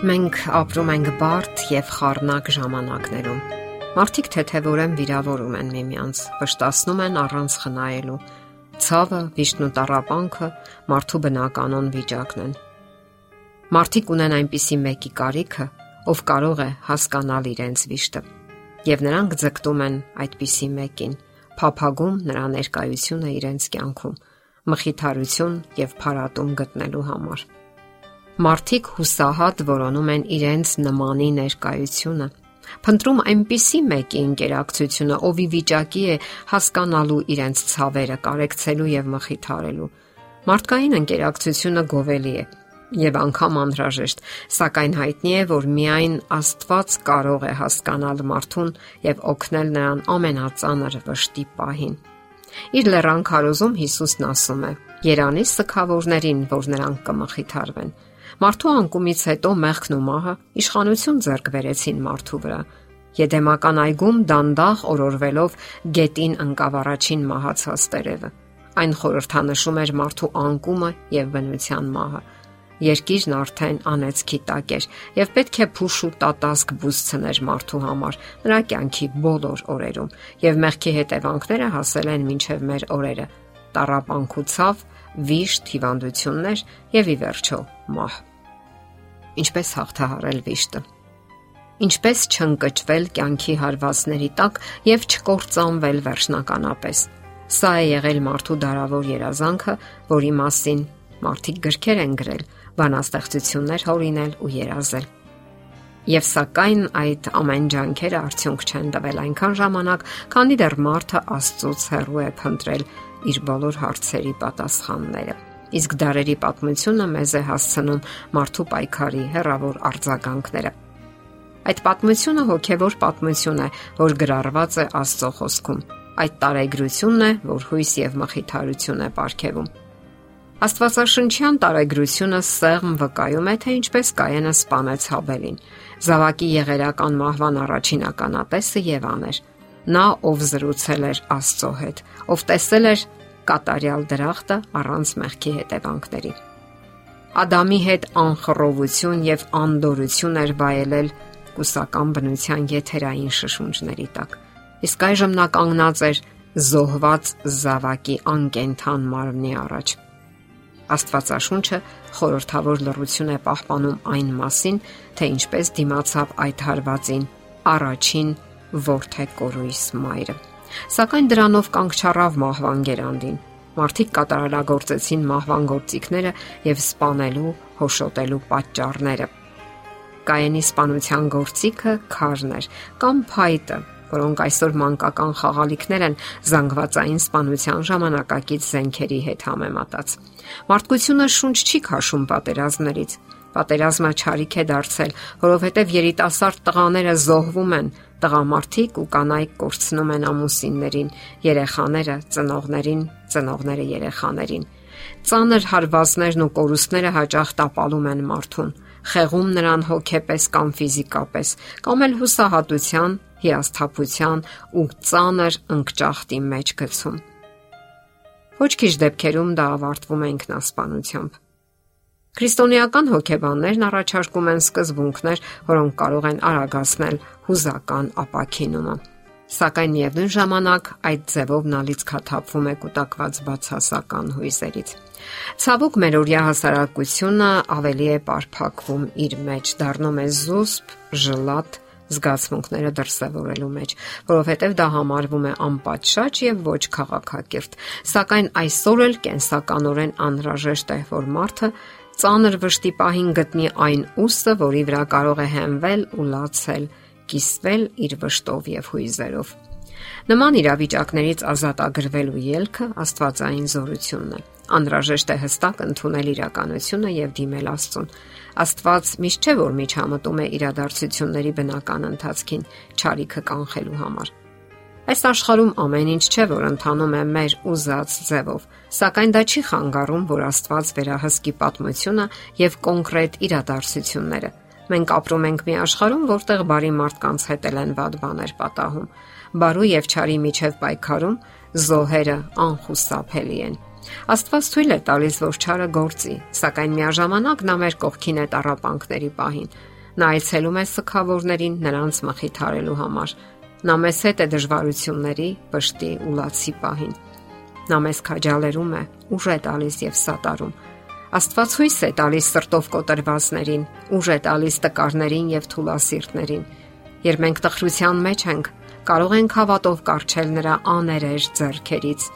Մենք ապրում ենք բարդ եւ խառնակ ժամանակներում։ Մարդիկ թեթևորեն վիրավորում են միմյանց, վշտացնում են առանց խնայելու։ Ցավը, վիշտն ու տառապանքը մարդու բնականon վիճակն են։ Մարդիկ ունեն այնպիսի մեկի կարիքը, ով կարող է հասկանալ իրենց վիշտը, եւ նրանք ձգտում են այդպիսի մեկին, փափագում նրա ներկայությունը իրենց կյանքում, մխիթարություն եւ փառատում գտնելու համար։ Մարդիկ հուսահատ որոնում են իրենց նմանի ներկայությունը, փնտրում այնպիսի մեկի ինտերակցիոնը, ով ի վիճակի է հասկանալու իրենց ցավերը, կարեկցելու եւ մխիթարելու։ Մարդկային ինտերակցիոնը գովելի է եւ անգամ անհրաժեշտ, սակայն հայտնի է, որ միայն Աստված կարող է հասկանալ մարդուն եւ օգնել նրան ամենածանր վշտի պահին։ Իր լեռան քարոզում Հիսուսն ասում է. Երանի սքավորներին, որ նրանք կմխիթարվեն։ Մարդու անկումից հետո մեղքն ու մահը իշխանություն ձեռք բերեցին մարդու վրա։ Եդեմական այգում դանդաղ օրորվելով գետին ընկավ առաջին մահացած տերևը։ Այն խորհրդանշում էր մարդու անկումը եւ բնության մահը։ Երկիրն արդեն անեծքի տակ էր եւ պետք է փուշ ու տատասկ բուսցներ մարդու համար նրա կյանքի բոլոր օրերում եւ մեղքի հետևանքները հասել են մինչեւ մեր օրերը տարապանքուցավ, վիշտ, հիվանդություններ եւ ի վերջո մահ ինչպես հաղթահարել վիշտը։ Ինչպես չընկճվել կյանքի հարվածների տակ եւ չկործանվել վերջնականապես։ Սա է եղել մարդու դարավոր երազանքը, որի մասին մարդիկ գրքեր են գրել, բանաստեղծություններ հորինել ու երազել։ Եվ սակայն այդ ամեն ջանքերը արդյունք չեն տվել այնքան ժամանակ, քանի դեռ մարդը Աստծոց հեռու է փնտրել իր բոլոր հարցերի պատասխանները։ Իսկ դարերի պատմությունը մեզ է հասցնում մարդու պայքարի հերավոր արձագանքները։ Այդ պատմությունը հոգևոր պատմություն է, որ գրառված է Աստծո խոսքում։ Այդ տարեգրությունն է, որ հույս եւ մխիթարություն է ապարգևում։ Աստվածաշնչյան տարեգրությունը սեղմ վկայում է, թե ինչպես Կայենը սپانեց Հաբելին։ Զավակի եղերական մահվան առաջին ականատեսը Եվան էր։ Նա, ով զրուցել էր Աստծո հետ, ով տեսել էր կատարյալ դրախտը առանց մեղքի հետևանքների։ Ադամի հետ անխռովություն եւ անդորություն էր վայելել կուսական բնության եթերային շշունջների տակ։ Իսկ այժմ նա կանգնած էր զոհված զավակի անկենթան մարմնի առաջ։ Աստվածաշունչը խորթավոր լռություն է պահպանում այն մասին, թե ինչպես դիմացավ այդ հարվածին առաջին ворթե կորույս մայրը։ Սակայն դրանով կանգ չառավ մահվան գերանդին։ Մարդիկ կատարելագործեցին մահվան գործիքները եւ սپانելու, հոշոտելու պատճառները։ Կայենի սپانության գործիքը քարն էր կամ փայտը, որոնք այսօր մանկական խաղալիքներ են զանգվածային սպանության ժամանակակից զենքերի հետ համեմատած։ Մարդկությունը շունչ չի քաշում պատերազմներից։ Պատերազմը ճարիք է դարձել, որովհետև երիտասարդ տղաները զոհվում են, տղամարդիկ ու կանայք կորցնում են ամուսիններին, երեխաները, ծնողներին, ծնողները երեխաներին։ Ծանր հարվածներն ու կորուստները հաճախ տապալում են մարդուն, խեղում նրան հոգեպես կամ ֆիզիկապես, կամ էլ հուսահատության, հիասթափության ու ծանր ընկճախտի մեջ գցում։ Ոչ քիչ դեպքերում դա ավարտվում է ինքնասպանությամբ։ Քրիստոնեական հոգեբաններն առաջարկում են սկզբունքներ, որոնք կարող են արագացնել հուզական ապակինումը։ Սակայն միևնույն ժամանակ այդ ձևով նա լիցքաթափվում է կൂട്ടակված բացասական հույզերից։ Ցավոք մեր օրյա հասարակությունը ավելի է բարփակվում իր մեջ, դառնում է զուսպ, ժլատ, զգացմունքները դրսևորելու մեջ, որովհետև դա համարվում է անպատշաճ եւ ոչ քաղաքակիրթ։ Սակայն այսօր էլ կենսականորեն անհրաժեշտ է, որ մարդը ծանր վշտի պահին գտնի այն ուսը, որի վրա կարող է հենվել ու լացել, կիսվել իր վշտով եւ հույզերով։ Նման իրավիճակներից ազատ ագրվելու ելքը Աստվածային զորությունն է։ Անհրաժեշտ է հստակ ընդունել իրականությունը եւ դիմել Աստծուն։ Աստված միշտ չէ որ միջամտում է իրադարձությունների բնական ընթացքին, ճարիքը կանխելու համար։ Այս աշխարհում ամեն ինչ չէ, որ ընթանում է մեր ուզած ձևով, սակայն դա չի խանգարում, որ Աստված վերահսկի պատմությունը եւ կոնկրետ իրադարձությունները։ Մենք ապրում ենք մի աշխարհում, որտեղ բարի մարդկանց հետ են վատ բաներ պատահում։ Բարու եւ չարի միջև պայքարում զոհերը անխուսափելի են։ Աստված թույլ է տալիս, որ չարը գործի, սակայն միաժամանակ նա մեր կողքին է տարապանքների պահին։ Նա այցելում է սքավորներին նրանց մխիթարելու համար։ Նա մեզ հետ է դժվարությունների, վշտի ու լացի պահին։ Նա մեզ քաջալերում է, ուժ է տալիս եւ սատարում։ Աստված հույս է տալիս սրտով կոտրվածներին, ուժ է տալիս տկարներին եւ թուլասիրտներին։ Երբ մենք տխրության մեջ ենք, կարող ենք հավատով կարճել նրա աներեժ ձեռքերից։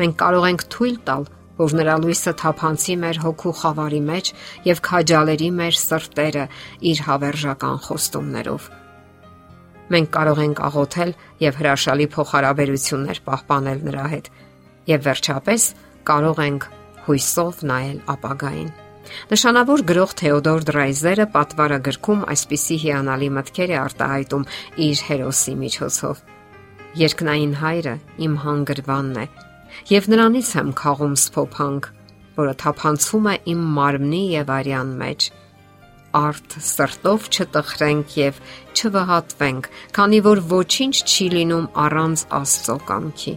Մենք կարող ենք թույլ տալ, որ նրա լույսը թափանցի մեր հոգու խավարի մեջ եւ քաջալերի մեր սրտերը իր հավերժական խոստումներով։ Մենք կարող ենք աղոթել եւ հրաշալի փոխհարաբերություններ պահպանել նրա հետ եւ վերջապես կարող ենք հույսով նայել ապագային։ Նշանավոր գրող Թեոդոր Դրայզերը պատվարագրքում այսպիսի հիանալի մտքեր է արտահայտում իր հերոսի միջոցով։ Երկնային հայրը իմ հանգրվանն է, եւ նրանից եմ խաղում սփոփանք, որը թափանցում է իմ մարմնի եւ արյան մեջ արդ սրտով չտխրենք եւ չվհատվենք, քանի որ ոչինչ չի լինում առանց Աստծո կամքի։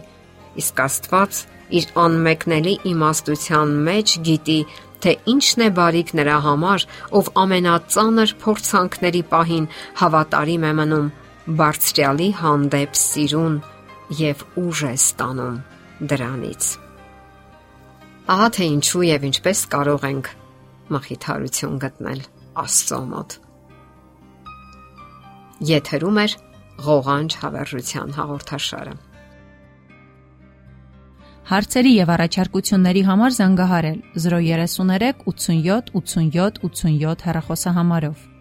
Իսկ Աստված իր անմեկնելի իմաստության մեջ գիտի, թե ինչն է բարիք նրա համար, ով ամենածանր փորձանքների պահին հավատարիմ է մնում բարձրյալի հանդեպ սիրուն եւ ուժ է ստանում դրանից։ Ահա թե ինչու եւ ինչպես կարող ենք մխիթարություն գտնել Աստծո մոտ։ Եթերում է ղողանջ հավերժության հաղորդաշարը։ Հարցերի եւ առաջարկությունների համար զանգահարել 033 87 87 87 հեռախոսահամարով։